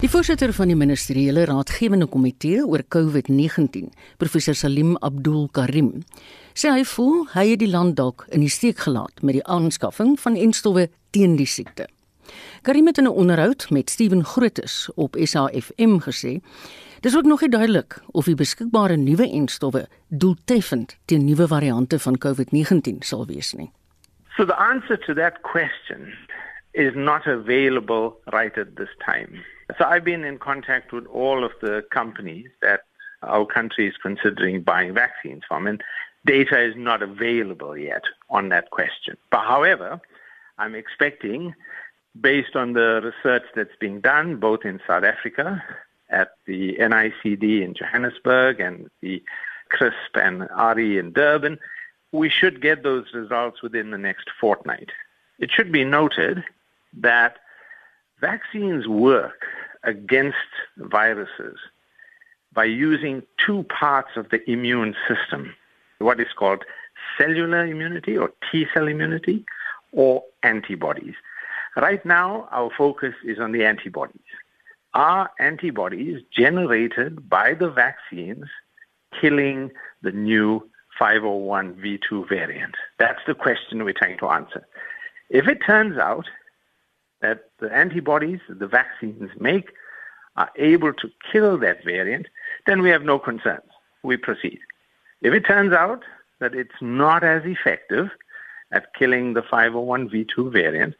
Die voorsitter van die ministeriële raadgewende komitee oor COVID-19, professor Salim Abdul Karim, sê hy voel hy het die land dalk in die steek gelaat met die aanskaffing van enstowwe teen die siekte. Karim het in 'n onderhoud met Steven Grootes op SAFM gesê, dis ook nog nie duidelik of die beskikbare nuwe enstowwe doeltreffend teen nuwe variante van COVID-19 sal wees nie. So the answer to that question is not available right at this time. So I've been in contact with all of the companies that our country is considering buying vaccines from, and data is not available yet on that question. But however, I'm expecting, based on the research that's being done both in South Africa at the NICD in Johannesburg and the CRISP and RE in Durban, we should get those results within the next fortnight. It should be noted that vaccines work against viruses by using two parts of the immune system, what is called cellular immunity or T cell immunity or antibodies. Right now, our focus is on the antibodies. Are antibodies generated by the vaccines killing the new 501v2 variant? That's the question we're trying to answer. If it turns out that the antibodies the vaccines make are able to kill that variant, then we have no concerns. We proceed. If it turns out that it's not as effective at killing the 501v2 variant,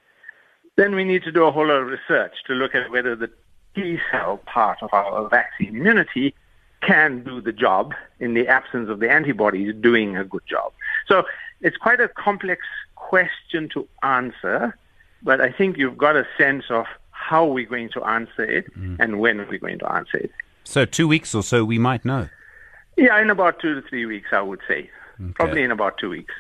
then we need to do a whole lot of research to look at whether the T cell part of our vaccine immunity can do the job in the absence of the antibodies doing a good job. So it's quite a complex question to answer but I think you've got a sense of how we're going to answer it mm. and when we're going to answer it. So, two weeks or so, we might know. Yeah, in about two to three weeks, I would say. Okay. Probably in about two weeks.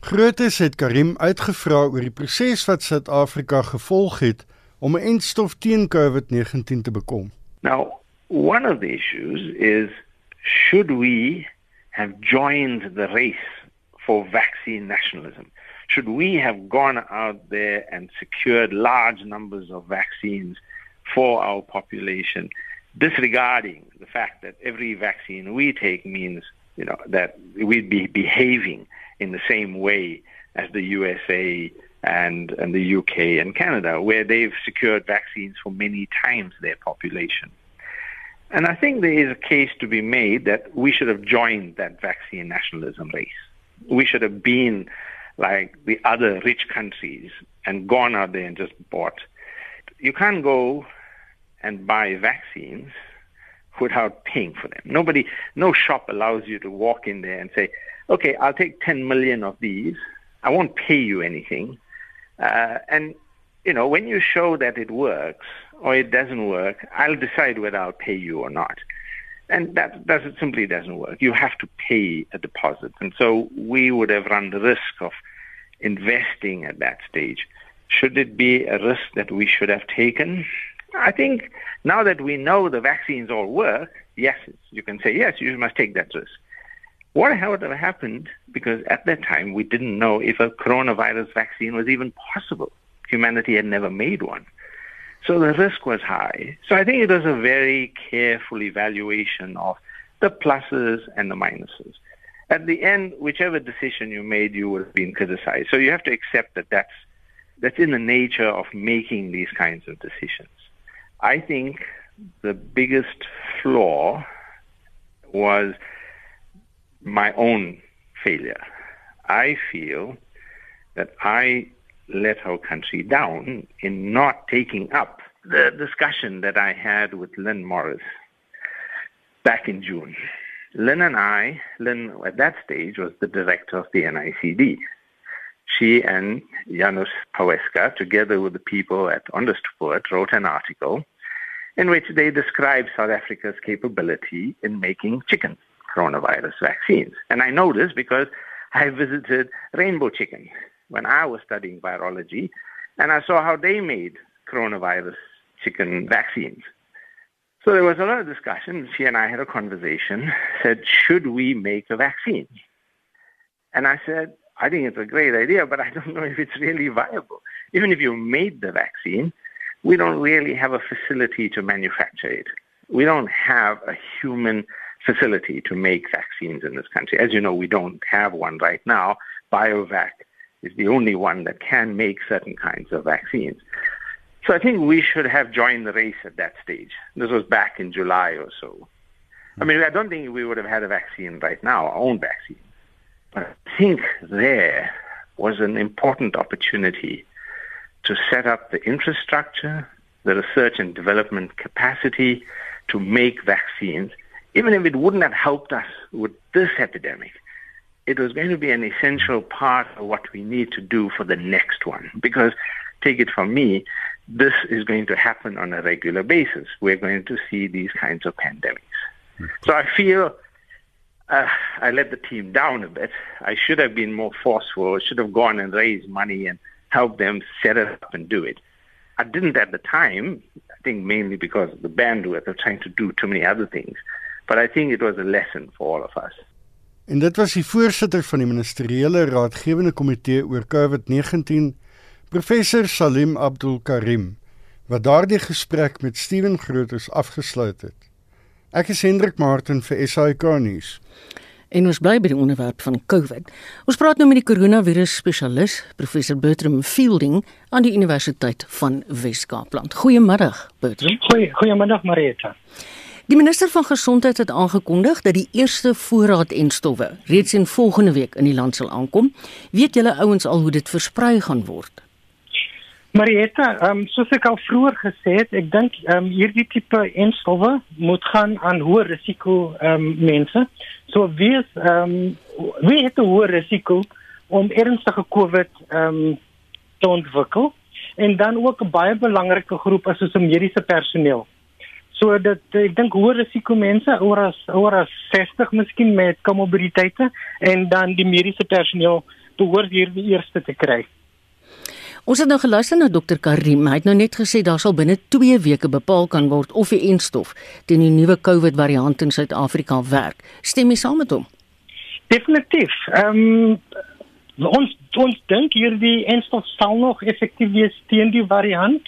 Grootes het Karim uitgevra oor die proses wat Suid-Afrika gevolg het om 'n entstof teen COVID-19 te bekom. Now, one of the issues is should we have joined the race for vaccine nationalism? Should we have gone out there and secured large numbers of vaccines for our population, disregarding the fact that every vaccine we take means, you know, that we'd be behaving in the same way as the USA and, and the UK and Canada, where they've secured vaccines for many times their population. And I think there is a case to be made that we should have joined that vaccine nationalism race. We should have been like the other rich countries and gone out there and just bought. You can't go and buy vaccines without paying for them. Nobody, no shop allows you to walk in there and say, okay, I'll take 10 million of these. I won't pay you anything. Uh, and, you know, when you show that it works or it doesn't work, I'll decide whether I'll pay you or not. And that, that simply doesn't work. You have to pay a deposit. And so we would have run the risk of investing at that stage. Should it be a risk that we should have taken? I think now that we know the vaccines all work, yes, you can say, yes, you must take that risk. What would have happened, because at that time we didn't know if a coronavirus vaccine was even possible. Humanity had never made one. So the risk was high. So I think it was a very careful evaluation of the pluses and the minuses. At the end, whichever decision you made, you would have been criticized. So you have to accept that that's, that's in the nature of making these kinds of decisions. I think the biggest flaw was my own failure. I feel that I let our country down hmm. in not taking up the discussion that I had with Lynn Morris back in June. Lynn and I, Lynn at that stage was the director of the NICD. She and Janusz Paweska, together with the people at Onderstpoort, wrote an article in which they described South Africa's capability in making chicken coronavirus vaccines. And I know this because I visited Rainbow Chicken when I was studying virology, and I saw how they made coronavirus chicken vaccines. So there was a lot of discussion. She and I had a conversation, said, should we make a vaccine? And I said, I think it's a great idea, but I don't know if it's really viable. Even if you made the vaccine, we don't really have a facility to manufacture it. We don't have a human facility to make vaccines in this country. As you know, we don't have one right now. BioVac is the only one that can make certain kinds of vaccines. So I think we should have joined the race at that stage. This was back in July or so. I mean, I don't think we would have had a vaccine right now, our own vaccine. But I think there was an important opportunity to set up the infrastructure, the research and development capacity to make vaccines, even if it wouldn't have helped us with this epidemic. It was going to be an essential part of what we need to do for the next one. Because, take it from me, this is going to happen on a regular basis. We're going to see these kinds of pandemics. So I feel uh, I let the team down a bit. I should have been more forceful. I should have gone and raised money and helped them set it up and do it. I didn't at the time. I think mainly because of the bandwidth of trying to do too many other things. But I think it was a lesson for all of us. En dit was die voorsitter van die ministeriële raadgewende komitee oor COVID-19, professor Salim Abdul Karim, wat daardie gesprek met Steven Grootes afgesluit het. Ek is Hendrik Martin vir SAK nuus. En ons bly by die onderwerp van COVID. Ons praat nou met die koronavirus spesialis, professor Bertram Fielding aan die Universiteit van Wes-Kaapland. Goeiemôre, Bertram. Goeie goeiemiddag Marita. Die minister van gesondheid het aangekondig dat die eerste voorraad en stowwe reeds in volgende week in die land sal aankom. Weet julle ouens al hoe dit versprei gaan word? Marietta, ehm um, soos ek al vroeër gesê het, ek dink ehm um, hierdie tipe enstowwe moet gaan aan hoë risiko ehm um, mense. So wie is ehm um, wie het 'n hoë risiko om ernstige COVID ehm um, te ontwikkel en dan ook 'n baie belangrike groep is soos mediese personeel. So dat ek dink hoë risiko mense ouer as ouer as 60 miskien met komorbiditeite en dan die mediese personeel behoort hierdie eerste te kry. Ons het nou geluister na dokter Karim. Hy het nou net gesê daar sal binne 2 weke bepaal kan word of die enstof teen die nuwe COVID variant in Suid-Afrika werk. Stem jy saam met hom? Definitief. Ehm um, ons ons dink hierdie enstof sal nog effektief wees teen die variant.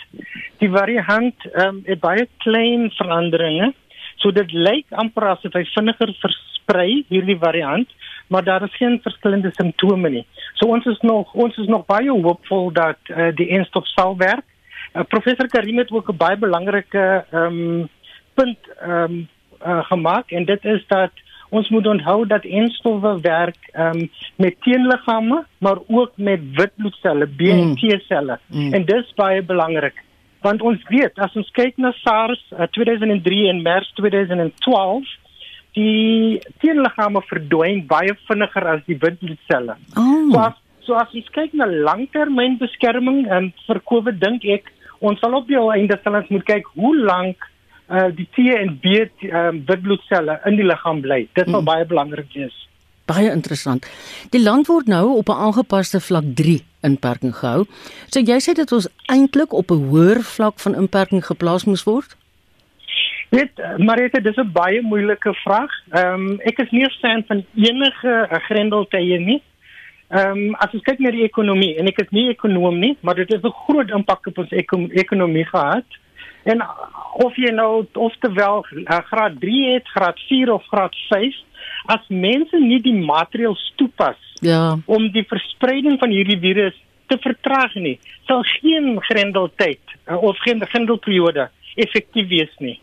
Die variant ehm um, het baie klein veranderinge. So dit lyk amper asof hy vinniger versprei hierdie variant maar daar is geen verskillende simptome nie. So ons is nog ons is nog baie hoopvol dat uh, die enstof sal werk. Uh, Professor Karim het ook 'n baie belangrike ehm um, punt ehm um, uh, gemaak en dit is dat ons moet onthou dat enstowwe werk um, met teenliggame maar ook met wit bloedselle, B en T selle. Mm. Mm. En dit is baie belangrik. Want ons weet as ons kyk na SARS uh, 2003 en MERS 2012 die teenliggame verdwyn baie vinniger as die witbloedselle. Oh. So as so as jy kyk na langtermynbeskerming en vir COVID dink ek ons sal op die einde sal ons moet kyk hoe lank uh, die T en B um, witbloedselle in die liggaam bly. Dit sal hmm. baie belangrik wees. Baie interessant. Die land word nou op 'n aangepaste vlak 3 inperking gehou. So jy sê dit ons eintlik op 'n hoër vlak van inperking geplaas moes word? Weet, Marita, dis 'n baie moeilike vraag. Ehm um, ek is nie 'n fan van enige uh, grendeltye nie. Ehm um, as ons kyk na die ekonomie en ek is nie ekonom nie, maar dit het 'n groot impak op ons eko ekonomie gehad. En of jy nou of terwyl uh, graad 3 het, graad 4 of graad 5, as mense nie die maatreëls toepas ja. om die verspreiding van hierdie virus te vertraag nie, sal geen grendeltyd uh, of geen grendelperiode effektief wees nie.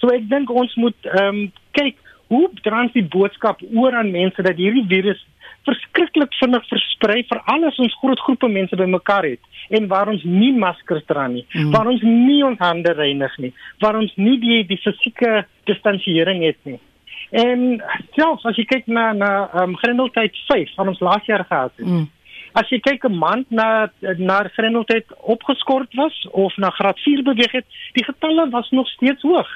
So ek dink ons moet ehm um, kyk hoe trans die boodskap oor aan mense dat hierdie virus verskriklik vinnig versprei vir alles ons groot groepe mense bymekaar het en waar ons nie maskers dra nie, mm. waar ons nie ons hande reinig nie, waar ons nie die die fisieke distansiering het nie. En selfs as jy kyk na na um, grendeltyd 5 van ons laas jaar gehad het. Mm. As jy kyk 'n maand na na grendeltyd opgeskort was of na graad 4 beweeg het, die getalle was nog steeds hoog.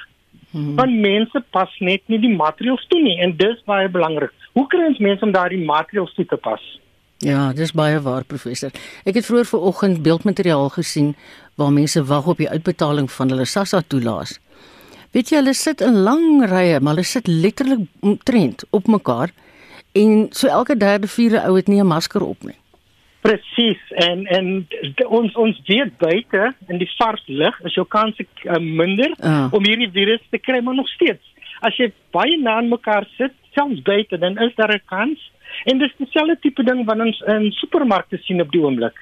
Hmm. Want mense pas net nie die maatreëls toe nie en dis baie belangrik. Hoe kry ons mense om daardie maatreëls toe te pas? Ja, dis baie waar professor. Ek het vroeër vanoggend beeldmateriaal gesien waar mense wag op die uitbetaling van hulle SASSA toelaas. Weet jy hulle sit in lang rye, maar hulle sit letterlik omtrent op mekaar en so elke derde vierde ou het nie 'n masker op nie. Presies en en ons ons weet buite in die vars lig is jou kans uh, minder Ah. om hierdie virus te kry maar nog steeds. As jy baie na aan mekaar sit, selfs buite, dan is daar 'n kans. En dis dieselfde tipe ding wat ons in supermarkte sien op die oomblik.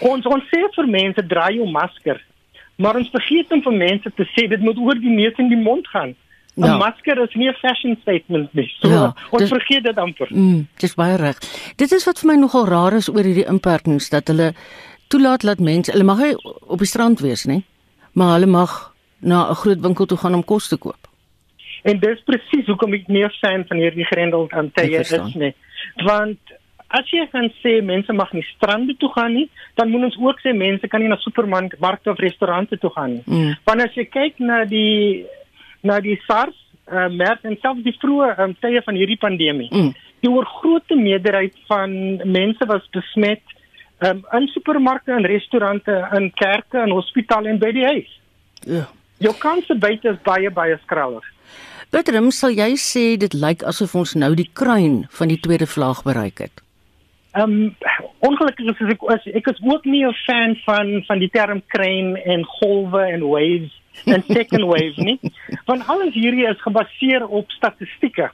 Ons ons sê vir mense dra jou masker, maar ons vergeet om vir mense te sê dit moet oor die neus en die mond gaan. 'n Ja. Masker is nie 'n fashion statement nie. So Ja, ons dis- vergeet dit amper. Mm, dis baie reg. Dit is wat vir my nogal raar is oor hierdie inperkings dat hulle toelaat dat mense, hulle mag nie op die strand wees nie, maar hulle mag na 'n groot winkel toe gaan om kos te koop. En dis presies hoekom ek nie 'n fan van hierdie grendel aan tye is nie. Want as jy gaan sê mense mag nie strande toe gaan nie, dan moet ons ook sê mense kan nie na supermarkte of restaurante toe gaan nie. Mm. Want as jy kyk na die na die SARS, uh, MERS en selfs die vroeë um, tye van hierdie pandemie, Mm. die oorgrootste meerderheid van mense was besmet um, in supermarkte en restaurante, in kerke en hospitale en by die huis. Ja. Jou kanse buite is baie baie skrallig. Bertram, sal jy sê dit lyk asof ons nou die kruin van die tweede vlaag bereik het? Ehm um, ongelukkig is ek is, ek is ook nie 'n fan van van die term kruin en golwe en waves en second wave nie. Want alles hierdie is gebaseer op statistieke.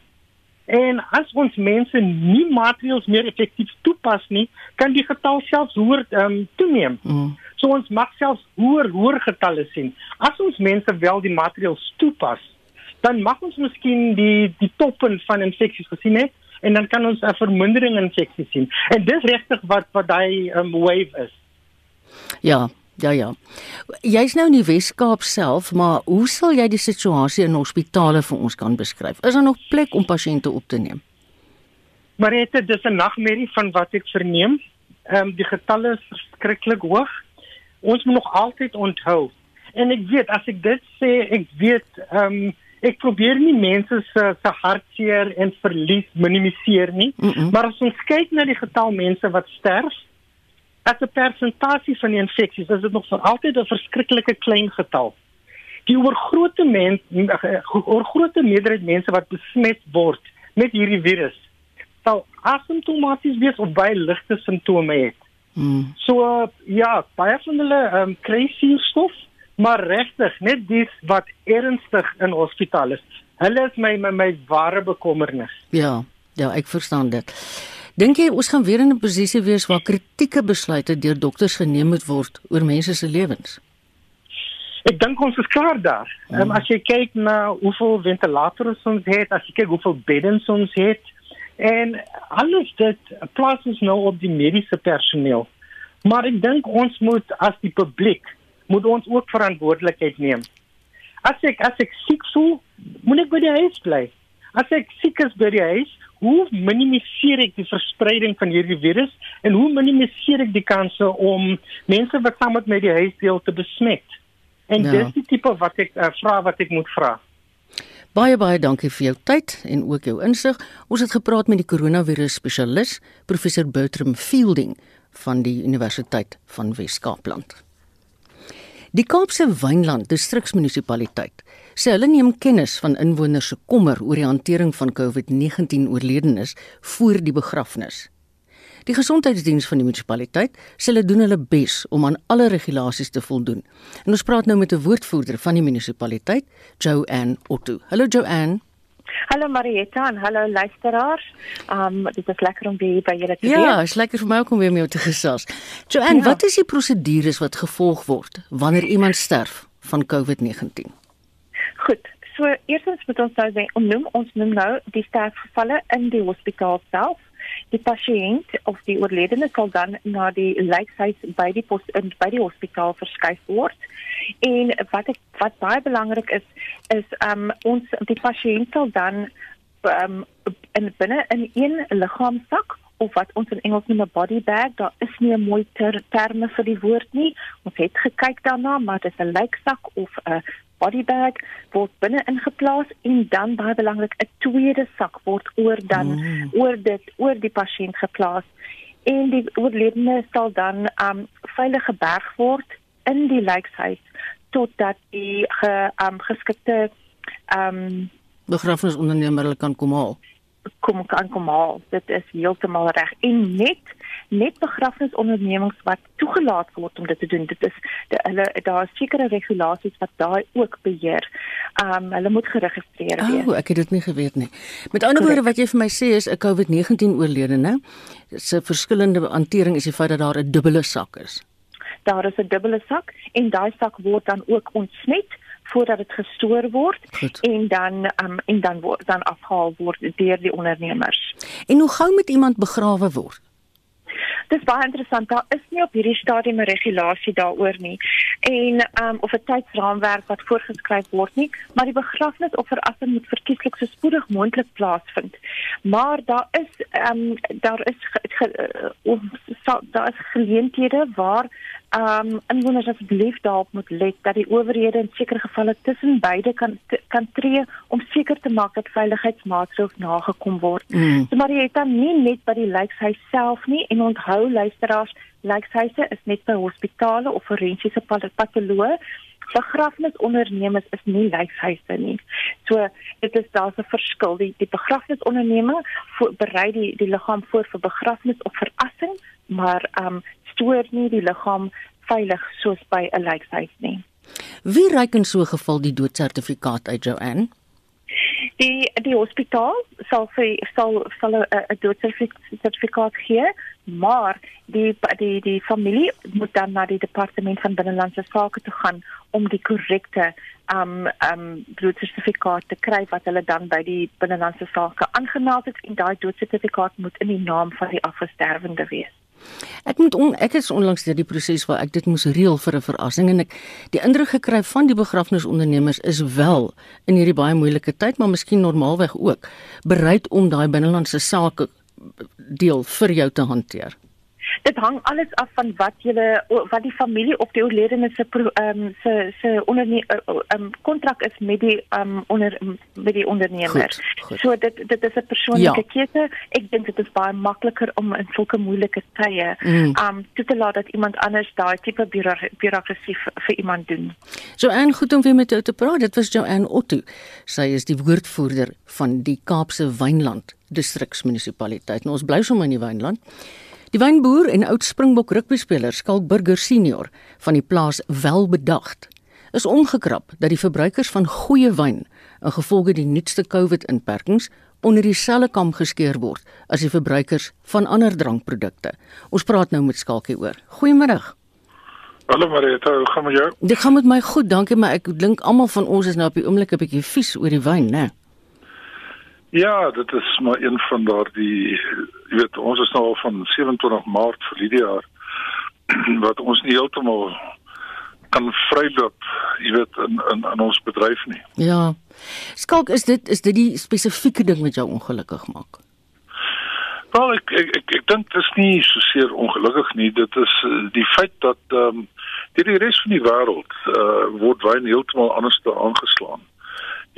En as ons mense nie maatreëls meer effektief toepas nie, kan die getal selfs hoër ehm um, toeneem. Mm. So ons mag selfs hoër hoër getalle sien. As ons mense wel die maatreëls toepas, dan mag ons miskien die die toppe van infeksies gesien het en dan kan ons 'n vermindering in infeksies sien. En dis regtig wat wat daai um, wave is. Ja, ja, ja. Jy's nou in die Wes-Kaap self, maar hoe sal jy die situasie in hospitale vir ons kan beskryf? Is daar nog plek om pasiënte op te neem? Maar dit dis 'n nagmerrie van wat ek verneem. Ehm um, die getalle is verskriklik hoog. Ons moet nog altyd onthou. En ek weet as ek dit sê, ek weet ehm um, ek probeer nie mense se se hartseer en verlies minimiseer nie. Mm -mm. Maar as ons kyk na die getal mense wat sterf, as 'n persentasie van die infeksies, is dit nog vir altyd 'n verskriklike klein getal. Die oorgrootste men oorgrootste meerderheid mense wat besmet word met hierdie virus, sal asymptomaties wees of baie ligte simptome het. Mm. So uh, ja, baie van hulle um, kry suurstof, maar regtig net dis wat ernstig in hospitaal is. Hulle is my my, my ware bekommernis. Ja, ja, ek verstaan dit. Dink jy ons gaan weer in 'n posisie wees waar kritieke besluite deur dokters geneem moet word oor mense se lewens? Ek dink ons is klaar daar. Mm. Um, as jy kyk na hoeveel ventilators ons het, as jy kyk hoeveel beddens ons het en alles dit plaas ons nou op die mediese personeel. Maar ek dink ons moet as die publiek moet ons ook verantwoordelikheid neem. As ek as ek siek voel, moet ek by die huis bly. As ek siek is by die huis, hoe minimiseer ek die verspreiding van hierdie virus en hoe minimiseer ek die kanse om mense wat saam met my die huis deel te besmet? En Ja. dis die tipe wat ek uh, vra wat ek moet vra. Baie baie dankie vir jou tyd en ook jou insig. Ons het gepraat met die koronavirus spesialis, professor Bertram Fielding van die Universiteit van Wes-Kaapland. Die Kaapse Wynland distriksmunisipaliteit sê hulle neem kennis van inwoners se kommer oor die hantering van COVID-19 oorledenes voor die begrafnis. Die gesondheidsdiens van die munisipaliteit sê hulle doen hulle bes om aan alle regulasies te voldoen. En ons praat nou met 'n woordvoerder van die munisipaliteit, Joanne Otto. Hallo Joanne. Hallo Marietta en hallo luisteraars. Um dit is lekker om weer by julle te Ja, wees. is lekker vir my ook om weer met jou te gesels. Joanne, Ja. wat is die prosedures wat gevolg word wanneer iemand sterf van COVID-19? Goed. So eerstens moet ons nou sê, noem ons noem nou die sterfgevalle in die hospitaal self. Die pasiënt of die oorledene sal dan na die lijkhuis by die pos, in, by die hospitaal verskuif word. En wat ek, wat baie belangrik is is um ons die pasiënt sal dan um in binne in een liggaamsak of wat ons in Engels noem 'n body bag, daar is nie 'n mooi ter, terme vir die woord nie. Ons het gekyk daarna, maar dit is 'n lijksak of 'n body bag word binne ingeplaas en dan baie belangrik 'n tweede sak word oor dan mm. oor dit oor die pasiënt geplaas en die oorledene sal dan um veilig geberg word in die lijkhuis totdat die ge, um, geskikte um Begrafnisondernemer kan kom haal. Kom kan kom haal. Dit is heeltemal reg. En net net begrafnisondernemings wat toegelaat word om dit te doen. Dit is de, hulle daar is sekere regulasies wat daai ook beheer. Um hulle moet geregistreer wees. O, oh, ek het dit nie geweet nie. Met ander woorde wat jy vir my sê is 'n COVID-19 oorledene se verskillende hantering is die feit dat daar 'n dubbele sak is. Daar is 'n dubbele sak en daai sak word dan ook ontsmet voordat dit gestoor word Goed. en dan um, en dan word dan afhaal word deur die ondernemers. En hoe gou moet iemand begrawe word? Dis baie interessant. Daar is nie op hierdie stadium 'n regulasie daaroor nie en um, of 'n tydsraamwerk wat voorgeskryf word nie, maar die begrafnis of verassing moet verkieslik so spoedig moontlik plaasvind. Maar daar is um, daar is ge, ge, uh, so, daar is geleenthede waar um, inwoners asseblief daarop moet let dat die owerhede in sekere gevalle tussen beide kan kan tree om seker te maak dat veiligheidsmaatreëls nagekom word. Mm. So maar jy het dan nie net by die lijkhuis self nie en onthou luisteraars, lijkhuise is net by hospitale of forensiese patoloë. Begrafnisondernemings is nie lijkhuise nie. So dit is daar's 'n verskil. Die die begrafnisonderneming berei die die liggaam voor vir begrafnis of verassing, maar ehm um, stoor nie die liggaam veilig soos by 'n lijkhuis nie. Wie reik in so 'n geval die doodsertifikaat uit Joanne? Die die hospitaal sal vir sal sal 'n doodsertifikaat gee, maar die die die familie moet dan na die departement van binnelandse sake toe gaan om die korrekte um um doodsertifikaat te kry wat hulle dan by die binnelandse sake aangemeld het en daai doodsertifikaat moet in die naam van die afgesterwende wees. Ek moet on, ek is onlangs deur die proses waar ek dit moes reël vir 'n verrassing en ek die indruk gekry van die begrafnisondernemers is wel in hierdie baie moeilike tyd maar miskien normaalweg ook bereid om daai binnelandse sake deel vir jou te hanteer dit hang alles af van wat julle wat die familie of die oorledene se ehm um, se se onder ehm kontrak is met die ehm um, onder met die ondernemer. Goed, goed. So dit dit is 'n persoonlike ja. keuse. Ek dink dit is baie makliker om in sulke moeilike tye mm. ehm mm. um, toe te laat dat iemand anders daai tipe bureaukrasie vir iemand doen. So en goed om weer met jou te praat. Dit was Joanne Otto. Sy is die woordvoerder van die Kaapse Wynland distriksmunisipaliteit. Nou ons bly sommer in die Wynland. Die wynboer en oud Springbok rugbyspeler Skalk Burger senior van die plaas Welbedagt is omgekrap dat die verbruikers van goeie wyn in gevolge die nuutste COVID-inperkings onder dieselfde kam geskeer word as die verbruikers van ander drankprodukte. Ons praat nou met Skalkie oor. Goeiemôre. Hallo Marita, hoe gaan met jou? Dit gaan met my goed, dankie, maar ek dink almal van ons is nou op die oomblik 'n bietjie vies oor die wyn, né? Ja, dit is maar een van daardie jy weet ons is nou al van 27 Maart vir hierdie jaar wat ons nie heeltemal kan vryloop, jy weet in in in ons bedryf nie. Ja. Skalk, is dit is dit die spesifieke ding wat jou ongelukkig maak? Wel, ek ek ek, ek dink dit is nie so seer ongelukkig nie. Dit is uh, die feit dat ehm um, die, die res van die wêreld uh, word wyn heeltemal anders te aangeslaan.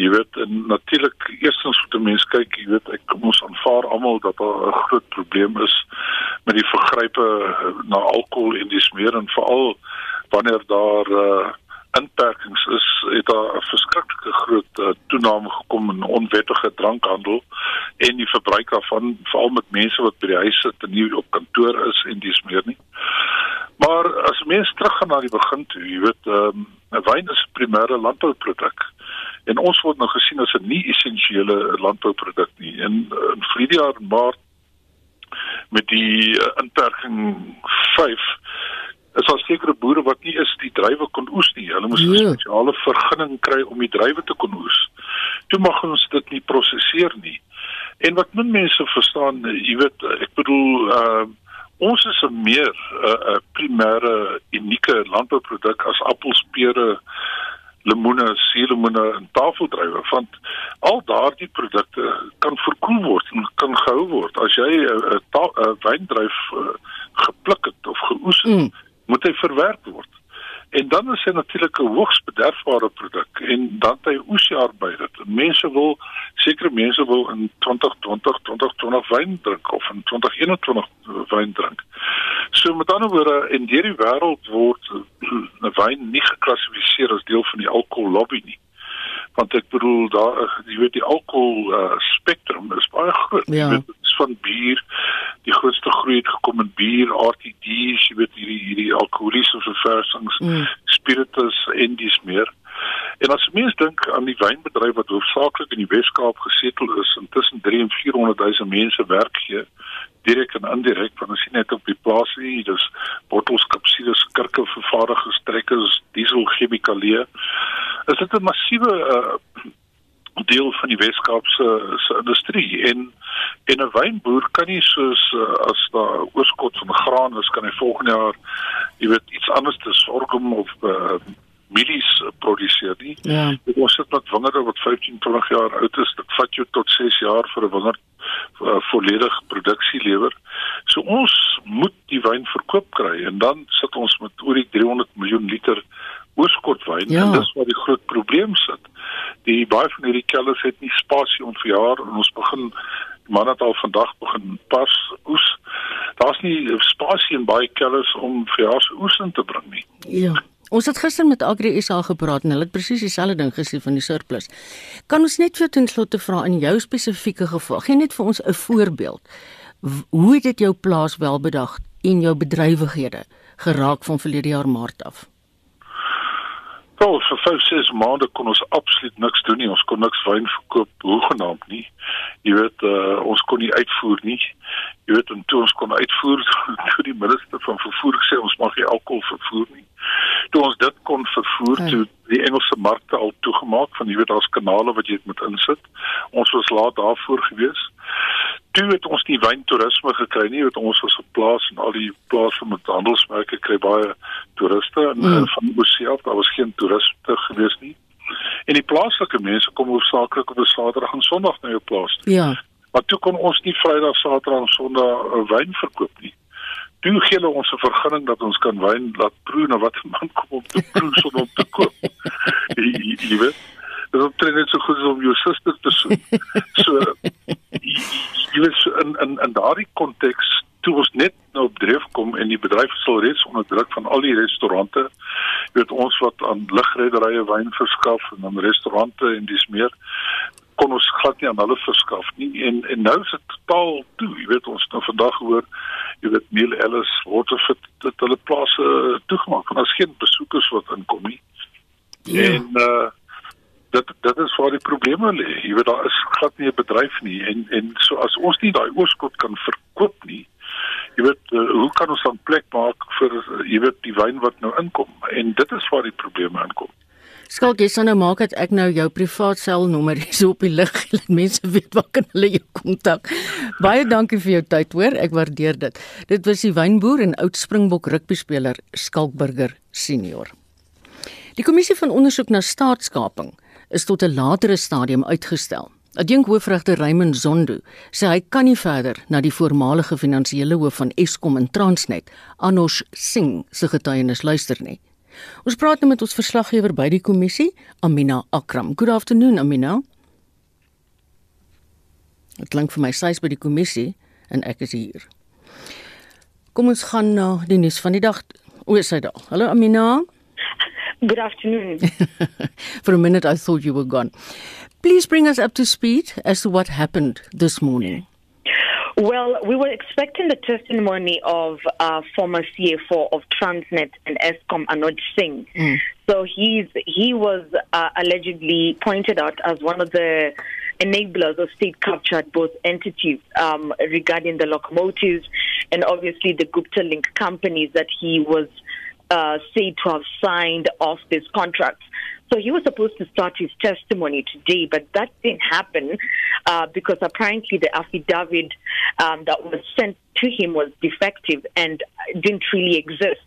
Jy weet natuurlik eerstens moet 'n mens kyk, jy weet ek kom ons aanvaar almal dat daar 'n groot probleem is met die vergrype na alkohol en dis meer en veral wanneer daar uh, inperkings is, het daar 'n verskriklike groot uh, toename gekom in onwettige drankhandel en die verbruik daarvan veral met mense wat by die huis sit en nie op kantoor is en dis meer nie. Maar as mense teruggaan na die begin toe, jy weet, ehm um, wyn is primêre landbouproduk en ons word nou gesien as 'n nie essensiële landbouproduk nie. En in vroeë jaar maart met die uh, inperking 5 is daar sekere boere wat nie is die druiwe kon oes nie. Hulle moes 'n ja. spesiale vergunning kry om die druiwe te kon oes. Toe mag ons dit nie prosesseer nie. En wat min mense verstaan, jy weet, ek bedoel uh ons is 'n meer 'n uh, primêre unieke landbouproduk as appels, pere, lemoene, suurlemoene en tafeldruiwe want al daardie produkte kan verkoel word en kan gehou word. As jy 'n 'n wyndruif uh, gepluk het of geoes het, mm. moet hy verwerk word. En dan is hy natuurlik 'n hoogs bederfbare produk en dan hy oesjaar by dit. Mense wil sekere mense wil in 2020 2020 wyn drink of in 2021 wyn drink. So met ander woorde in hierdie wêreld word 'n wyn nie geklassifiseer as deel van die alkohol lobby nie. Want ek bedoel daar jy weet die alkohol uh, spektrum is baie groot. Ja. Jy weet van bier die grootste boere het gekom in bier, RTD's, jy weet hierdie hierdie alkoholiese verversings, mm. spiritus en dis meer. En as mens dink aan die wynbedryf wat hoofsaaklik in die Wes-Kaap gesetel is, intussen 3 en 400 000 mense werk gee, direk en indirek, want ons sien net op die plaas hier, dis bottels, kapsules, kurke, vervaardigers, trekkers, diesel, chemikalieë. Is dit 'n massiewe uh, deel van die Weskaapse se industrie en en 'n wynboer kan nie soos uh, as daar oorskot van graan is kan hy volgende jaar jy weet iets anders te sorghum of uh, mielies produseer nie. Ja. Ons sit met wingerde wat 15 20 jaar oud is. Dit vat jou tot 6 jaar vir 'n wingerd uh, volledig produksie lewer. So ons moet die wyn verkoop kry en dan sit ons met oor die 300 miljoen liter oorskotwyn ja. en dis waar die groot probleem sit. Die baie van hierdie kellers het nie spasie om vir jaar en ons begin man het al vandag begin pas oes. Daar's nie spasie in baie kellers om vir jaar se oes in te bring nie. Ja. Ons het gister met Agri SA gepraat en hulle het presies dieselfde ding gesê van die surplus. Kan ons net vir ten slotte vra in jou spesifieke geval, gee net vir ons 'n voorbeeld. Hoe het dit jou plaas welbedag en jou bedrywighede geraak van verlede jaar Maart af? Wel, vir 5, 6 maande kon ons absoluut niks doen nie. Ons kon niks wyn verkoop hoegenaamd nie. Jy weet, uh, ons kon nie uitvoer nie. Jy weet, en toe ons kon uitvoer, toe die minister van vervoer sê ons mag nie alkohol vervoer nie. Toe ons dit kon vervoer, toe die Engelse markte al toegemaak van jy weet daar's kanale wat jy moet insit. Ons was laat daarvoor gewees toe het ons nie wyntoerisme gekry nie, het ons was geplaas en al die plase met handelsmerke kry baie toeriste en mm. van Oseaf, daar was geen toeriste gewees nie. En die plaaslike mense kom hoofsaaklik op 'n Saterdag en Sondag na jou plaas. Ja. Maar toe kon ons nie Vrydag, Saterdag en Sondag uh, wyn verkoop nie. Toe gee hulle ons 'n vergunning dat ons kan wyn laat proe na wat man kom om te proe sonder om te koop. Jy weet dit is net so goed om jou suster te soen. So jy weet in in in daardie konteks toe ons net nou op dreef kom en die bedryf sal reeds onder druk van al die restaurante weet ons wat aan ligrederye wyn verskaf en aan restaurante en dis meer kon ons glad nie aan hulle verskaf nie en en nou is dit totaal toe jy weet ons nou vandag hoor jy weet Neil Ellis Waterfit dat hulle plase toegemaak want daar's geen besoekers wat inkom nie ja. en uh dit dit is waar die probleme lê. Jy weet daar is glad nie 'n bedryf nie en en so as ons nie daai oorskot kan verkoop nie. Jy weet uh, hoe kan ons dan plek maak vir uh, jy weet die wyn wat nou inkom en dit is waar die probleme inkom. Skalk jy sou nou maak dat ek nou jou privaat selnommer hier op die lig laat mense weet waar kan hulle jou kontak. Baie dankie vir jou tyd hoor, ek waardeer dit. Dit was die wynboer en oud Springbok rugby speler Skalk Burger senior. Die kommissie van ondersoek na staatskaping is tot 'n latere stadium uitgestel. Adjunk hoofregter Raymond Zondo sê hy kan nie verder na die voormalige finansiële hoof van Eskom en Transnet, Anosh Singh, se getuienis luister nie. Ons praat nou met ons verslaggewer by die kommissie, Amina Akram. Good afternoon, Amina. Dit klink vir my sy's by die kommissie en ek is hier. Kom ons gaan na die nuus van die dag. O, sy daar. Hallo Amina. Good afternoon. For a minute, I thought you were gone. Please bring us up to speed as to what happened this morning. Well, we were expecting the testimony of uh, former CFO of Transnet and ESCOM, Anoj Singh. Mm. So he's he was uh, allegedly pointed out as one of the enablers of state capture at both entities um, regarding the locomotives and obviously the Gupta Link companies that he was uh, said to have signed off this contract. So he was supposed to start his testimony today, but that didn't happen uh, because apparently the affidavit um, that was sent to him was defective and didn't really exist.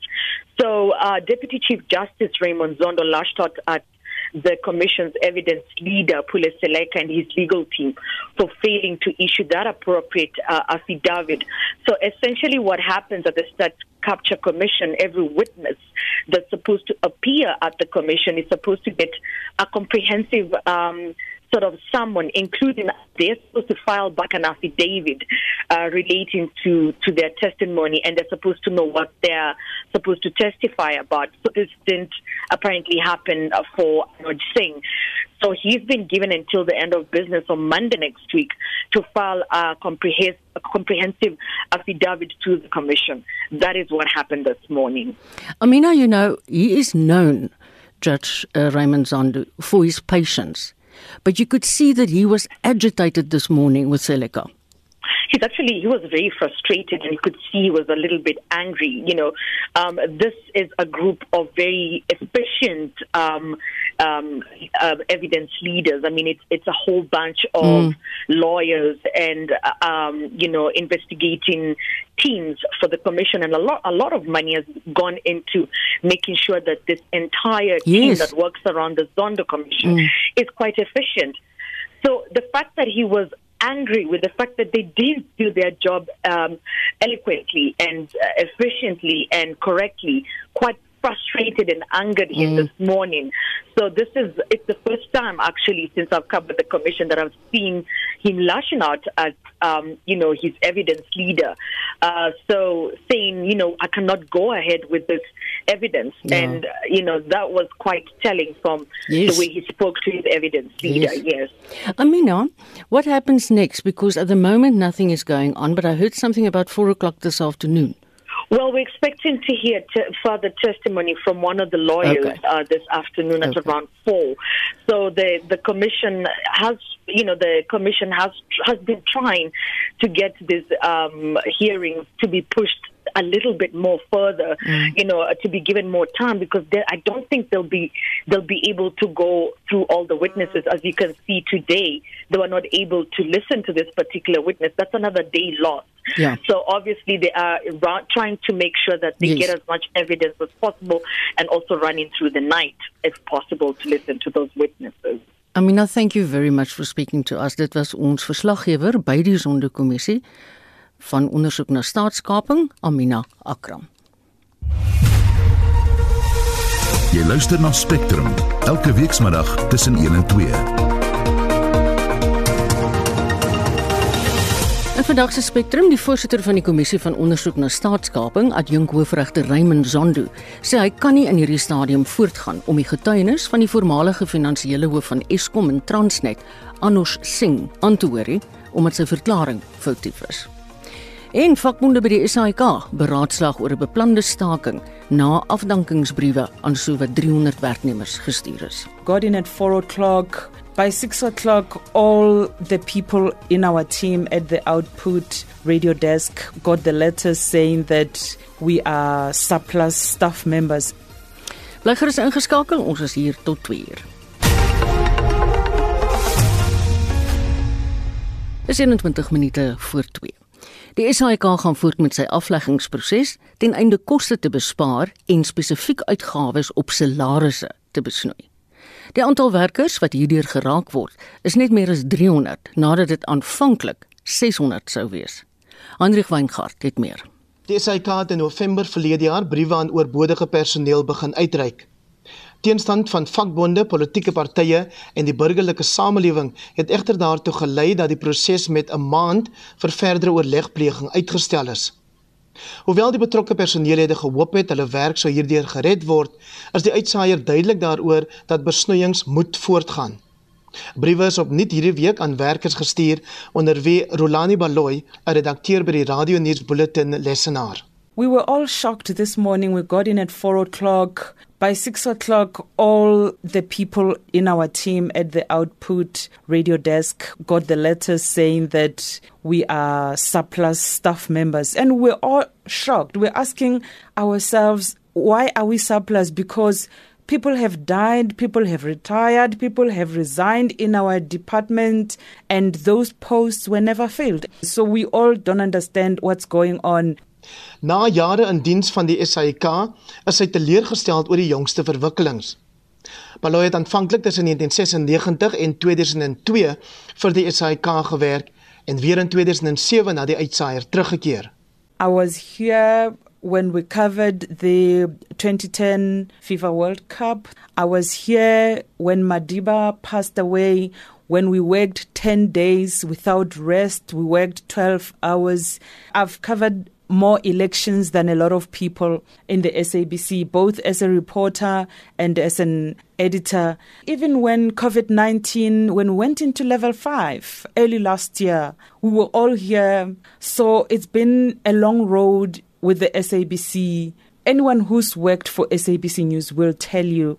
So uh, Deputy Chief Justice Raymond Zondo lashed out at the Commission's evidence leader, Pule Seleka, and his legal team for failing to issue that appropriate uh, affidavit. So essentially, what happens at the State Capture Commission, every witness that's supposed to appear at the Commission is supposed to get a comprehensive um, sort of someone, including they're supposed to file back an affidavit uh, relating to, to their testimony, and they're supposed to know what they're supposed to testify about. So this didn't apparently happen for Anoj Singh. So he's been given until the end of business on Monday next week to file a comprehensive a comprehensive affidavit to the commission. That is what happened this morning. Amina, you know, he is known, Judge uh, Raymond Zandu, for his patience. But you could see that he was agitated this morning with Seleka he's actually he was very frustrated and you could see he was a little bit angry you know um, this is a group of very efficient um, um, uh, evidence leaders i mean it's it's a whole bunch of mm. lawyers and um, you know investigating teams for the commission and a lot a lot of money has gone into making sure that this entire team yes. that works around the Zondo commission mm. is quite efficient so the fact that he was angry with the fact that they didn't do their job um, eloquently and uh, efficiently and correctly, quite frustrated and angered him mm. this morning. So this is it's the first time actually since I've covered the commission that I've seen him lashing out at um, you know his evidence leader. Uh, so saying you know I cannot go ahead with this evidence, yeah. and uh, you know that was quite telling from yes. the way he spoke to his evidence leader. Yes. yes. Amina, what happens next? Because at the moment nothing is going on, but I heard something about four o'clock this afternoon. Well, we're expecting to hear t- further testimony from one of the lawyers okay. uh, this afternoon okay. at around four. So the the commission has, you know, the commission has has been trying to get these um, hearing to be pushed a little bit more further, mm. you know, to be given more time because I don't think they'll be they'll be able to go through all the witnesses. As you can see today, they were not able to listen to this particular witness. That's another day lost. Yeah. So obviously they are trying to make sure that they yes. get as much evidence as possible and also running through the night if possible to listen to those witnesses. Amina, thank you very much for speaking to us. Dit was ons verslaggewer by die Sonderkommissie van ondersoek na staatskaping, Amina Akram. Jy luister na Spectrum elke weekmiddag tussen 1 en 2. In vandag se Spectrum, die voorsitter van die kommissie van ondersoek na staatskaping, adjunk hoofregter Raymond Zondo, sê hy kan nie in hierdie stadium voortgaan om die getuienis van die voormalige finansiële hoof van Eskom en Transnet, Anos Singh, aan te hoor nie, omdat sy verklaring foutief is. En vakbonde by die SAIK beraadslaag oor 'n beplande staking na afdankingsbriewe aan sowat 300 werknemers gestuur is. Got in at 4 o'clock. By 6 o'clock, all the people in our team at the output radio desk got the letters saying that we are surplus staff members. Bly gerus ingeskakel, ons is hier tot 2 uur. Is 21 minute voor 2. Die SAIK gaan voort met sy afleggingsproses ten einde koste te bespaar en spesifiek uitgawes op salarisse te besnoei. Die aantal werkers wat hierdeur geraak word, is net meer as 300 nadat dit aanvanklik 600 sou wees. Hendrik Weingart het meer. Die SAIK het in November verlede jaar briewe aan oorbodige personeel begin uitreik. Teenstand van vakbonde, politieke partye en die burgerlike samelewing het egter daartoe gelei dat die proses met 'n maand vir verdere oorlegpleging uitgestel is. Hoewel die betrokke personeellede gehoop het hulle werk sou hierdeur gered word, is die uitsaaier duidelik daaroor dat besnoeiings moet voortgaan. Briewe is opnuut hierdie week aan werkers gestuur onder wie Rolani Baloy, 'n redakteur by die Radio News Bulletin lesenaar. We were all shocked this morning. We got in at 4 o'clock. By 6 o'clock, all the people in our team at the output radio desk got the letters saying that we are surplus staff members. And we're all shocked. We're asking ourselves, why are we surplus? Because people have died, people have retired, people have resigned in our department, and those posts were never filled. So we all don't understand what's going on. Na jare in diens van die SAIK is hy teleurgesteld oor die jongste verwikkelings. Baloy het aanvanklik tussen 1996 en 2002 vir die SAIK gewerk en weer in 2007 na die uitsaaier teruggekeer. I was here when we covered the 2010 FIFA World Cup. I was here when Madiba passed away when we worked 10 days without rest. We worked 12 hours. I've covered more elections than a lot of people in the SABC, both as a reporter and as an editor. Even when COVID 19, when we went into level five early last year, we were all here. So it's been a long road with the SABC. Anyone who's worked for SABC News will tell you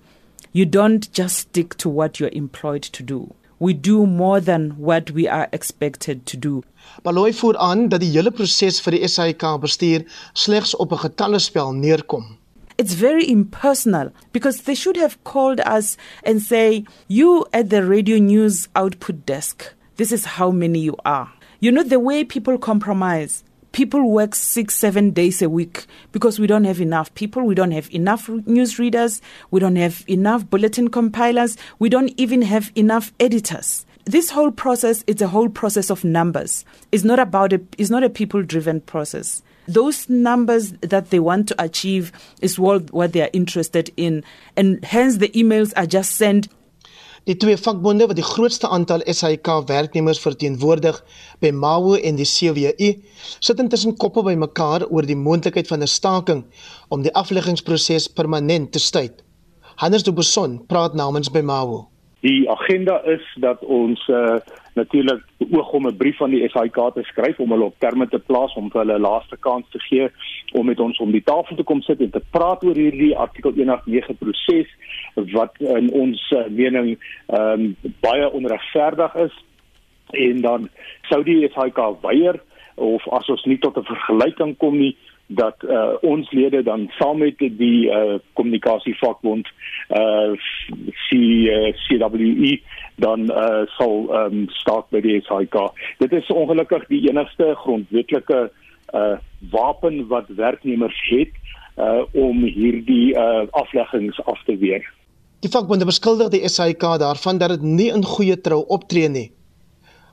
you don't just stick to what you're employed to do. We do more than what we are expected to do. Baloy voer aan dat die hele proses vir die SAIK bestuur slegs op 'n getallespel neerkom. It's very impersonal because they should have called us and say, "You at the radio news output desk, this is how many you are." You know the way people compromise people work six, seven days a week because we don't have enough people, we don't have enough news readers, we don't have enough bulletin compilers, we don't even have enough editors. This whole process is a whole process of numbers. It's not about a, it's not a people driven process. Those numbers that they want to achieve is what, what they are interested in. And hence the emails are just sent Die twee vakbonde wat die grootste aantal SAIK werknemers verteenwoordig by MAWU en die CWU, sit intussen koppe bymekaar oor die moontlikheid van 'n staking om die afleggingsproses permanent te staak. Hannes de Besson praat namens by MAWU. Die agenda is dat ons uh, natuurlik beoog om 'n brief aan die SAIK te skryf om hulle op terme te plaas om hulle 'n laaste kans te gee om met ons om die tafel te kom sit en te praat oor hierdie artikel 189 proses wat in ons uh, mening ehm um, baie onregverdig is. En dan sou die SAIK weier of as ons nie tot 'n vergelyking kom nie dat uh, ons lede dan saam met die uh, kommunikasievakbond uh C uh, CWE dan uh sal um staak by die SAIK. Dit is ongelukkig die enigste grondwetlike uh wapen wat werknemers het uh om hierdie uh afleggings af te weer. Die vakbonde beskuldig die SAIK daarvan dat dit nie in goeie trou optree nie.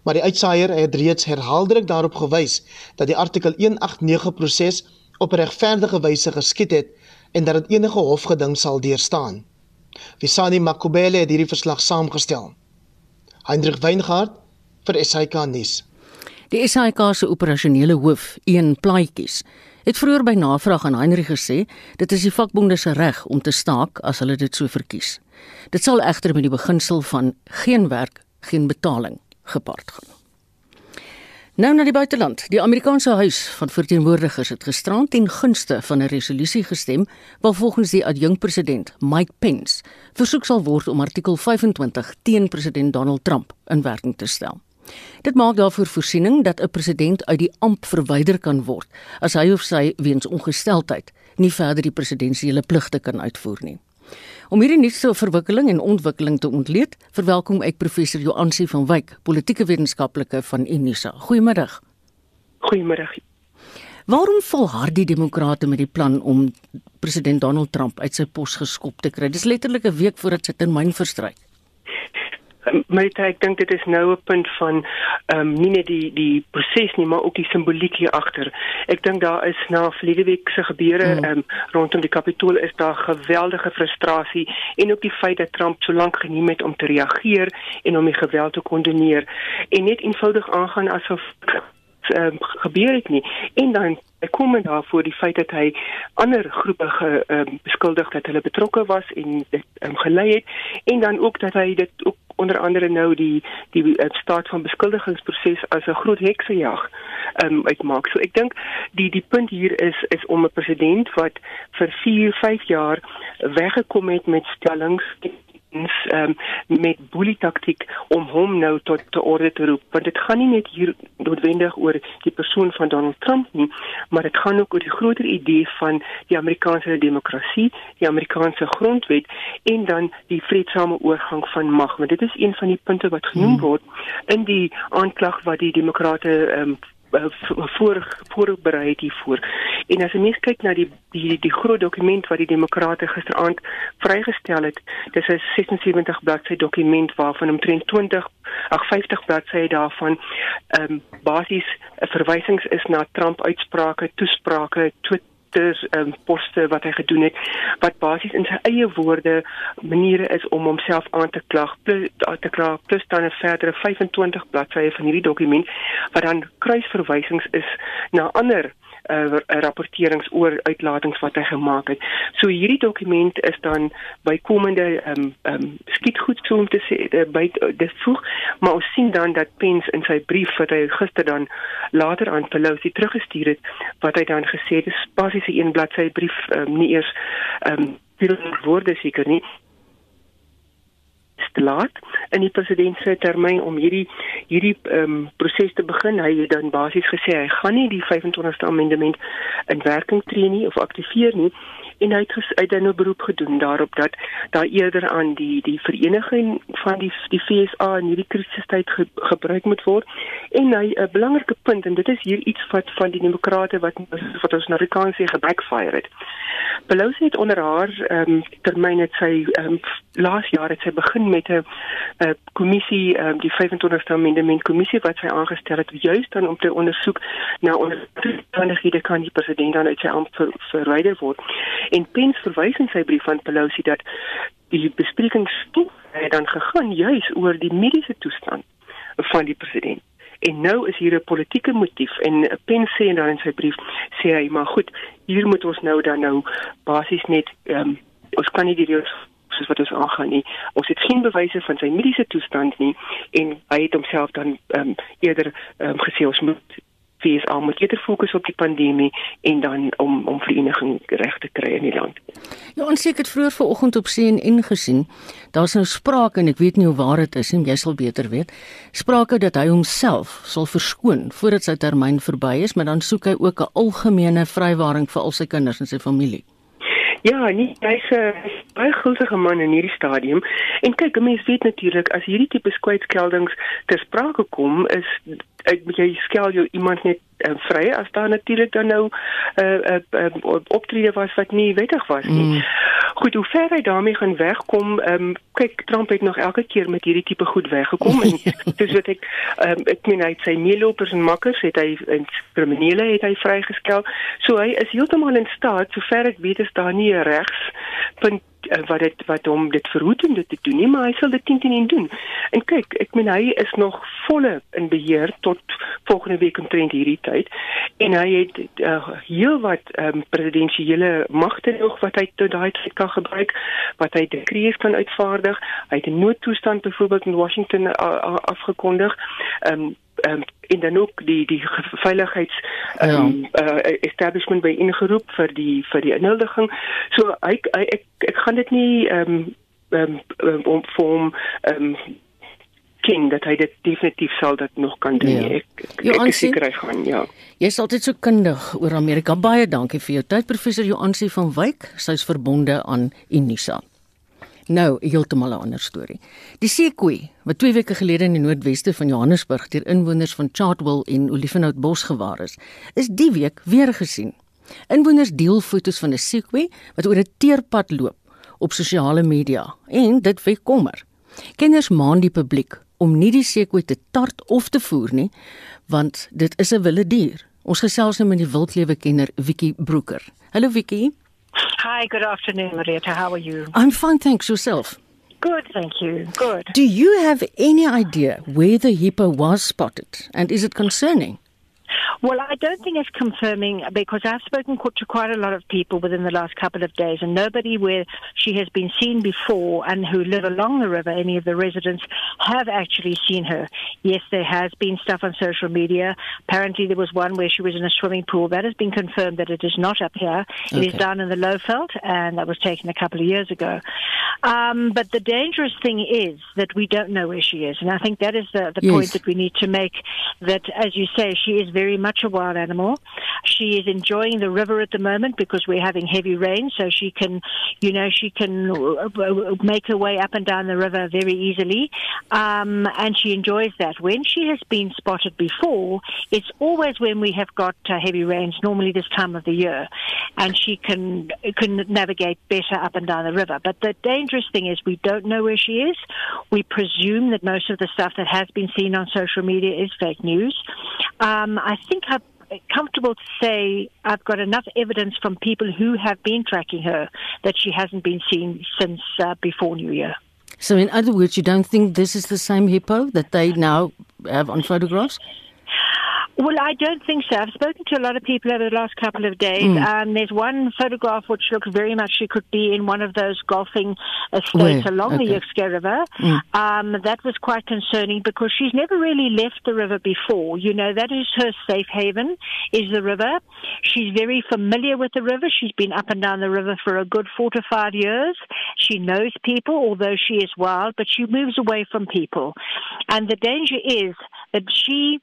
Maar die uitsaaier het reeds herhaaldelik daarop gewys dat die artikel 189 proses op regverdige wyse geskied het en dat dit enige hofgeding sal deurstaan. Visani Makubele het hierdie verslag saamgestel. Hendrik Weingart vir SAK nuus. Die SAK se operasionele hoof, een plaatjies, het vroeër by navraag aan Heinrich gesê dit is die vakbonde se reg om te staak as hulle dit so verkies. Dit sal egter met die beginsel van geen werk, geen betaling gepaard gaan. Nou na die buiteland. Die Amerikaanse Huis van Verteenwoordigers het gisterand ten gunste van 'n resolusie gestem waar volgens die adjunkpresident Mike Pence versoek sal word om artikel 25 teen president Donald Trump in werking te stel. Dit maak daarvoor voorsiening dat 'n president uit die amp verwyder kan word as hy of sy weens ongesteldheid nie verder die presidensiële pligte kan uitvoer nie. Om hierdie nuutste verwikkeling en ontwikkeling te ontleed, verwelkom ek professor Joansi van Wyk, politieke wetenskaplike van Unisa. Goeiemiddag. Goeiemiddag. Waarom volhard die demokrate met die plan om president Donald Trump uit sy pos geskop te kry? Dis letterlik 'n week voordat sy termyn verstryk. Maar ek dink dit is nou 'n punt van ehm um, nie net die die proses nie, maar ook die simboliek hier agter. Ek dink daar is na verlede week se gebeure mm. ehm mm. um, rondom die Kapitool is daar geweldige frustrasie en ook die feit dat Trump so lank geneem het om te reageer en om die geweld te kondoneer en net eenvoudig aangaan asof um, gebeur het nie en dan kom men daarvoor die feit dat hy ander groepe ge, um, beskuldig dat hulle betrokke was en dit um, gelei het en dan ook dat hy dit ook onder andere nou die die uh, staat van beskuldigingsproses as 'n groot heksejag um, uitmaak. So ek dink die die punt hier is is om 'n president wat vir 4, 5 jaar weggekom het met stellings um, met boelie taktik om hom nou tot te orde te roep want dit gaan nie net hier noodwendig oor die persoon van Donald Trump nie maar dit gaan ook oor die groter idee van die Amerikaanse demokrasie die Amerikaanse grondwet en dan die vredesame oorgang van mag want dit is een van die punte wat genoem hmm. word in die aanklag wat die demokrate um, voor voorberei het hiervoor. En as jy mens kyk na die die die groot dokument wat die demokrate gisteraand vrygestel het, dis 'n 76 bladsy dokument waarvan omtrent 20 ag 50 bladsye daarvan ehm um, basies verwysings is na Trump uitsprake, toesprake, Twitter um, poste wat hy gedoen het wat basies in sy eie woorde maniere is om homself aan te klag plus te klag plus dan 'n verdere 25 bladsye van hierdie dokument wat dan kruisverwysings is na ander uh, rapporterings oor uitlatings wat hy gemaak het. So hierdie dokument is dan bykomende ehm um, ehm um, skietgoed so om te sê uh, by uh, dit voeg, maar ons sien dan dat Pence in sy brief wat hy gister dan later aan Pelosi teruggestuur het, wat hy dan gesê het, dis basies 'n een bladsy brief, um, nie eers ehm um, woorde seker nie te laat in die president se termyn om hierdie hierdie ehm um, proses te begin. Hy het dan basies gesê hy gaan nie die 25ste amendement in werking tree nie of aktiveer nie en hy het uit dan 'n beroep gedoen daarop dat daar eerder aan die die vereniging van die die FSA in hierdie krisistyd ge, gebruik moet word en hy 'n belangrike punt en dit is hier iets wat van die demokrate wat wat ons Amerikaans sê gebackfire het. Pelosi het onder haar um, termyn het sy um, laas jaar het sy begin met 'n uh, kommissie um, die 25ste amendement kommissie wat sy aangestel het juis dan om te ondersoek na ondersoekhede kan die president dan uit sy ampt ver, verwyder word. En Pence verwys in sy brief aan Pelosi dat die besprekings het dan gegaan juis oor die mediese toestand van die president. En nou is hier 'n politieke motief en Pence sê dan in sy brief sê hy maar goed, hier moet ons nou dan nou basies net ehm um, ons kan nie die reëls soos wat ons aangaan nie. Ons het geen bewyse van sy mediese toestand nie en hy het homself dan ehm um, eerder ehm um, gesê ons moet fees al moet eerder fokus op die pandemie en dan om om vereniging reg te kry in die land. Ja, ons het vroeër vanoggend op CNN gesien. Daar's nou sprake en ek weet nie hoe waar dit is nie, jy sal beter weet. Sprake dat hy homself sal verskoon voordat sy termyn verby is, maar dan soek hy ook 'n algemene vrywaring vir al sy kinders en sy familie. Ja, nee, hy's 'n baie guldige man in hierdie stadium. En kyk, mense weet natuurlik as hierdie tipe skwytskeldings ter sprake kom, is ek jy skel jou iemand net uh, vry as daar natuurlik dan nou 'n uh, uh, uh, optrede was wat nie wettig was nie. Mm. Goed, hoe ver hy daarmee gaan wegkom, ehm um, kyk Trump het nog elke keer met hierdie tipe goed weggekom en soos wat ek ehm um, ek meen hy het sy meelopers en makkers het hy in kriminele het hy vrygeskel. So hy is heeltemal in staat, sover ek weet is daar nie 'n regspunt Eh, wat dit wat hom dit verhoed om dit te doen nie, maar hy sal dit teen teen doen. En kyk, ek meen hy is nog volle in beheer tot volgende week omtrent hierdie tyd en hy het uh, heel wat um, presidensiële magte nog wat hy tot daai tyd kan gebruik, wat hy dekrees kan uitvaardig. Hy het 'n noodtoestand byvoorbeeld in Washington uh, afgekondig. Um, um, en dan ook die die veiligheids um, ja. uh, establishment by ingeroep vir die vir die inhuldiging. So ek ek ek gaan dit nie ehm um, ehm um, om vorm ehm um, ken dat hy dit definitief sal dat nog kan doen. Ja. Ek ek, ek is seker hy gaan ja. Jy is altyd so kundig oor Amerika. Baie dankie vir jou tyd professor Joansi van Wyk. Sy's verbonde aan Unisa. Nou, heeltemal 'n ander storie. Die seekoei wat 2 weke gelede in die noordweste van Johannesburg deur inwoners van Chartwell en Olifanhoutbos gewaar is, is die week weer gesien. Inwoners deel foto's van 'n seekoei wat oor 'n teerpad loop op sosiale media en dit wek kommer. Kenners maan die publiek om nie die seekoei te tart of te voer nie, want dit is 'n wilde dier. Ons gesels nou met die wildlewe kenner Vicky Broeker. Hallo Vicky. Hi, good afternoon, Marietta. How are you? I'm fine, thanks. Yourself? Good, thank you. Good. Do you have any idea where the hippo was spotted? And is it concerning? Well, I don't think it's confirming because I've spoken to quite a lot of people within the last couple of days, and nobody where she has been seen before and who live along the river, any of the residents, have actually seen her. Yes, there has been stuff on social media. Apparently, there was one where she was in a swimming pool. That has been confirmed that it is not up here. It okay. is down in the Lowveld, and that was taken a couple of years ago. Um, but the dangerous thing is that we don't know where she is, and I think that is the, the yes. point that we need to make. That, as you say, she is very much much a wild animal. She is enjoying the river at the moment because we're having heavy rain, so she can, you know, she can uh, make her way up and down the river very easily, um, and she enjoys that. When she has been spotted before, it's always when we have got uh, heavy rains, normally this time of the year, and she can can navigate better up and down the river. But the dangerous thing is we don't know where she is. We presume that most of the stuff that has been seen on social media is fake news. Um, I think I'm comfortable to say I've got enough evidence from people who have been tracking her that she hasn't been seen since uh, before New Year. So, in other words, you don't think this is the same hippo that they now have on photographs? Well, I don't think so. I've spoken to a lot of people over the last couple of days. Mm. Um, there's one photograph which looks very much she could be in one of those golfing estates Where? along okay. the Yexke River. Mm. Um, that was quite concerning because she's never really left the river before. You know, that is her safe haven, is the river. She's very familiar with the river. She's been up and down the river for a good four to five years. She knows people, although she is wild, but she moves away from people. And the danger is that she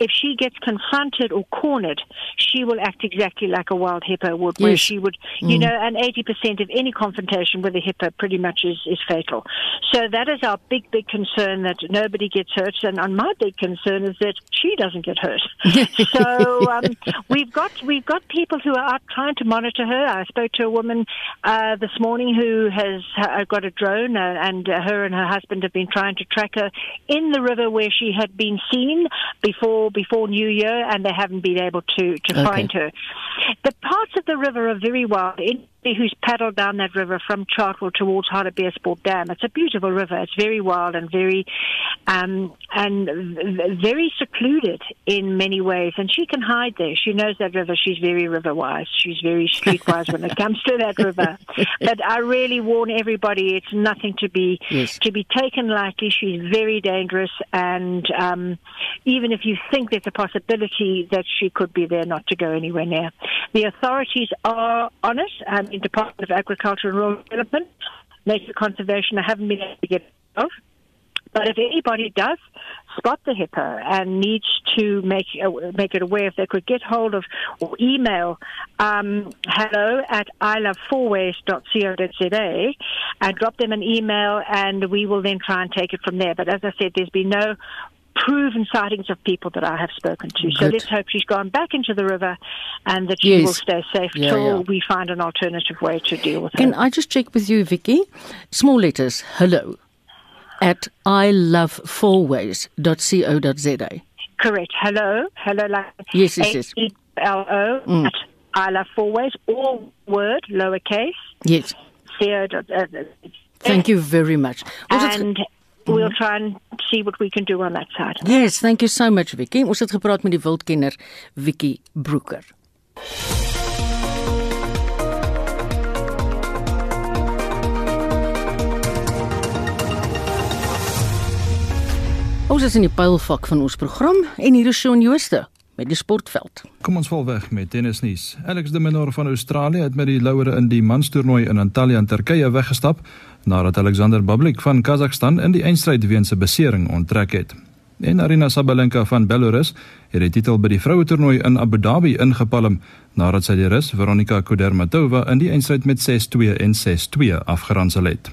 if she gets confronted or cornered, she will act exactly like a wild hippo would, yes. where she would, you mm. know, and 80% of any confrontation with a hippo pretty much is, is fatal. So that is our big, big concern that nobody gets hurt. And my big concern is that she doesn't get hurt. so um, we've got we've got people who are out trying to monitor her. I spoke to a woman uh, this morning who has uh, got a drone, uh, and uh, her and her husband have been trying to track her in the river where she had been seen before before before New Year, and they haven't been able to to okay. find her. The parts of the river are very wild who's paddled down that river from Chartwell towards Hartbeespoort Dam. It's a beautiful river. It's very wild and very um, and very secluded in many ways. And she can hide there. She knows that river. She's very river wise. She's very street wise when it comes to that river. But I really warn everybody: it's nothing to be yes. to be taken lightly. She's very dangerous, and um, even if you think there's a possibility that she could be there, not to go anywhere near. The authorities are on it. Um, in Department of Agriculture and Rural Development. Nature conservation, I haven't been able to get of. But if anybody does spot the hippo and needs to make uh, make it aware, if they could get hold of or email um, hello at ilovefourways.co.za and drop them an email, and we will then try and take it from there. But as I said, there's been no proven sightings of people that I have spoken to. Good. So let's hope she's gone back into the river and that she yes. will stay safe yeah, till yeah. we find an alternative way to deal with her. Can I just check with you, Vicky? Small letters, hello, at ilovefourways.co.za. Correct. Hello. Hello. Like yes, yes, yes. L-O mm. at I love all word, lowercase. Yes. Co. Uh, Thank you very much. and we'll mhm. try and see what we can do on that side. Yes, thank you so much Vicky. Ons het gepraat met die wildkenner Vicky Broeker. Ons is in die pylvak van ons program en hier is Shaun Jooste met die sportveld. Kom ons val weg met tennisnuus. Alex de Minaur van Australië het met die louere in die manstoernooi in Antalya in Turkye weggestap nadat Alexander Bublik van Kazakhstan in die eindstryd weens 'n besering onttrek het. En Arina Sabalenka van Belarus het die titel by die vroue toernooi in Abu Dhabi ingepalm nadat sy die Rus Veronika Kudermetova in die eindstryd met 6-2 en 6-2 afgeronsel het.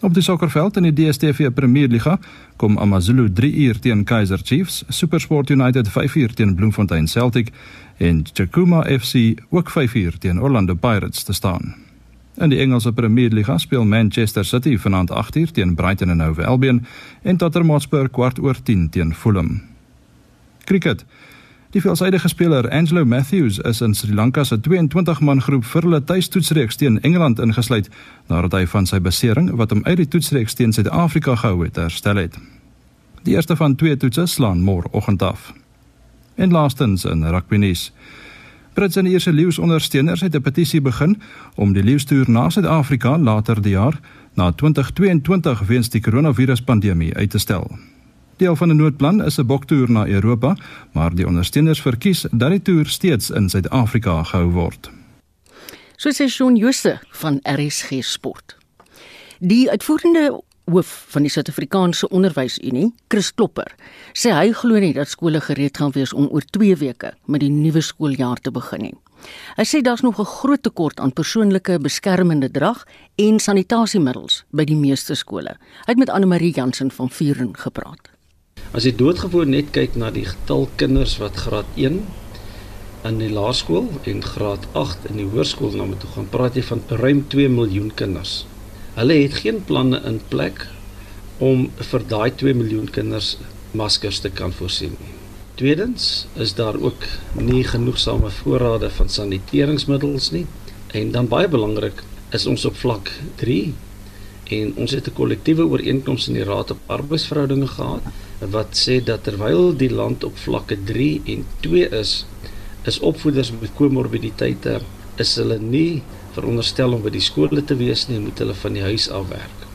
Op die sokkerveld in die DStv Premierliga kom AmaZulu 3 uur teen Kaizer Chiefs, SuperSport United 5 uur teen Bloemfontein Celtic en Chakuma FC ook 5 uur teen Orlando Pirates te staan. In die Engelse Premierliga speel Manchester City vanaand 8uur teen Brighton Hove Albion en Tottenham Hotspur kwart oor 10 teen Fulham. Cricket. Die veelsidige speler Angelo Matthews is in Sri Lanka se 22-man groep vir hulle tuistoetsreeks teen Engeland ingesluit nadat hy van sy besering wat hom uit die toetsreeks teen Suid-Afrika gehou het, herstel het. Die eerste van twee toetse slaan môreoggend af. En laastens in rugby nuus. Brits en Ierse leeuondersteuners het 'n petisie begin om die leeustoer na Suid-Afrika later die jaar na 2022 weens die koronaviruspandemie uit te stel. Deel van 'n noodplan is 'n boktoer na Europa, maar die ondersteuners verkies dat die toer steeds in Suid-Afrika gehou word. So sê Shaun Jooste van RSG Sport. Die uitvoerende hoof van die Suid-Afrikaanse Onderwysunie, Chris Klopper, sê hy glo nie dat skole gereed gaan wees om oor 2 weke met die nuwe skooljaar te begin nie. Hy sê daar's nog 'n groot tekort aan persoonlike beskermende drag en sanitasiemiddels by die meeste skole. Hy het met Anne Marie Jansen van Vuren gepraat. As jy doodgewoon net kyk na die getal kinders wat graad 1 in die laerskool en graad 8 in die hoërskool na moet toe gaan, praat jy van ruim 2 miljoen kinders Hulle het geen planne in plek om vir daai 2 miljoen kinders maskers te kan voorsien nie. Tweedens is daar ook nie genoegsame voorrade van saniteringsmiddels nie en dan baie belangrik is ons op vlak 3 en ons het 'n kollektiewe ooreenkoms in die Raad op Arbeidsverhoudinge gehad wat sê dat terwyl die land op vlakke 3 en 2 is, is opvoeders met komorbiditeite is hulle nie veronderstel om by die skole te wees nie, moet hulle van die huis af werk.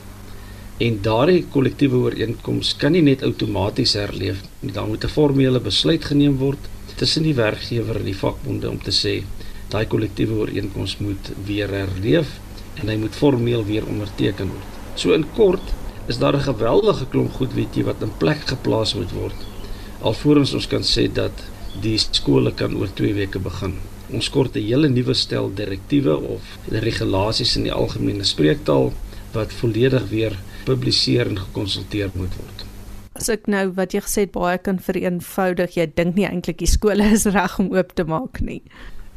En daardie kollektiewe ooreenkoms kan nie net outomaties herleef nie. Daar moet 'n formele besluit geneem word tussen die werkgewer en die vakbonde om te sê daai kollektiewe ooreenkoms moet weer herleef en hy moet formeel weer onderteken word. So in kort is daar 'n geweldige klomp goed weet jy wat in plek geplaas moet word alvorens ons kan sê dat die skole kan oor 2 weke begin. Ons kort 'n hele nuwe stel direktiewe of regulasies in die algemene spreektaal wat volledig weer gepubliseer en gekonsulteer moet word. As ek nou wat jy gesê het baie kan vereenvoudig, jy dink nie eintlik die skole is reg om oop te maak nie.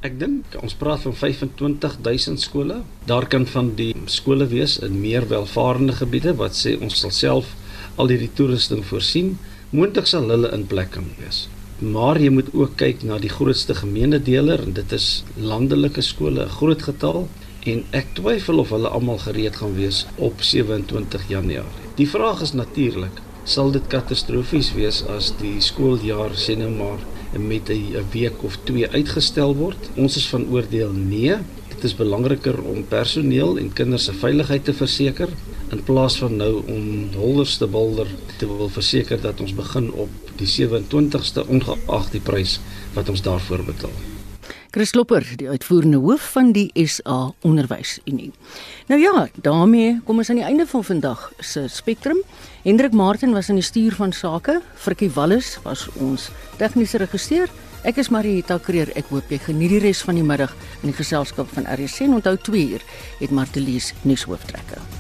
Ek dink ons praat van 25000 skole. Daar kan van die skole wees in meer welvarende gebiede wat sê ons sal self al hierdie toerusting voorsien. Moontlik sal hulle in plek kan wees. Maar jy moet ook kyk na die grootste gemeenedeler en dit is landelike skole, 'n groot getal en ek twyfel of hulle almal gereed gaan wees op 27 Januarie. Die vraag is natuurlik, sal dit katastrofies wees as die skooljaar sê nou maar met 'n week of 2 uitgestel word? Ons is van oordeel nee. Dit is belangriker om personeel en kinders se veiligheid te verseker in plaas van nou om holderste bulder te wil verseker dat ons begin op die 27ste ongeag die prys wat ons daarvoor betaal. Chris Lopper, die uitvoerende hoof van die SA Onderwysunie. Nou ja, daarmee kom ons aan die einde van vandag se Spectrum. Hendrik Martin was in die stuur van sake, Frikkie Wallis was ons tegniese regisseur. Ek is Marieta Kreer. Ek hoop jy geniet die res van die middag in die geselskap van RSC. Onthou 2 uur het Martelies nuushooftrekke.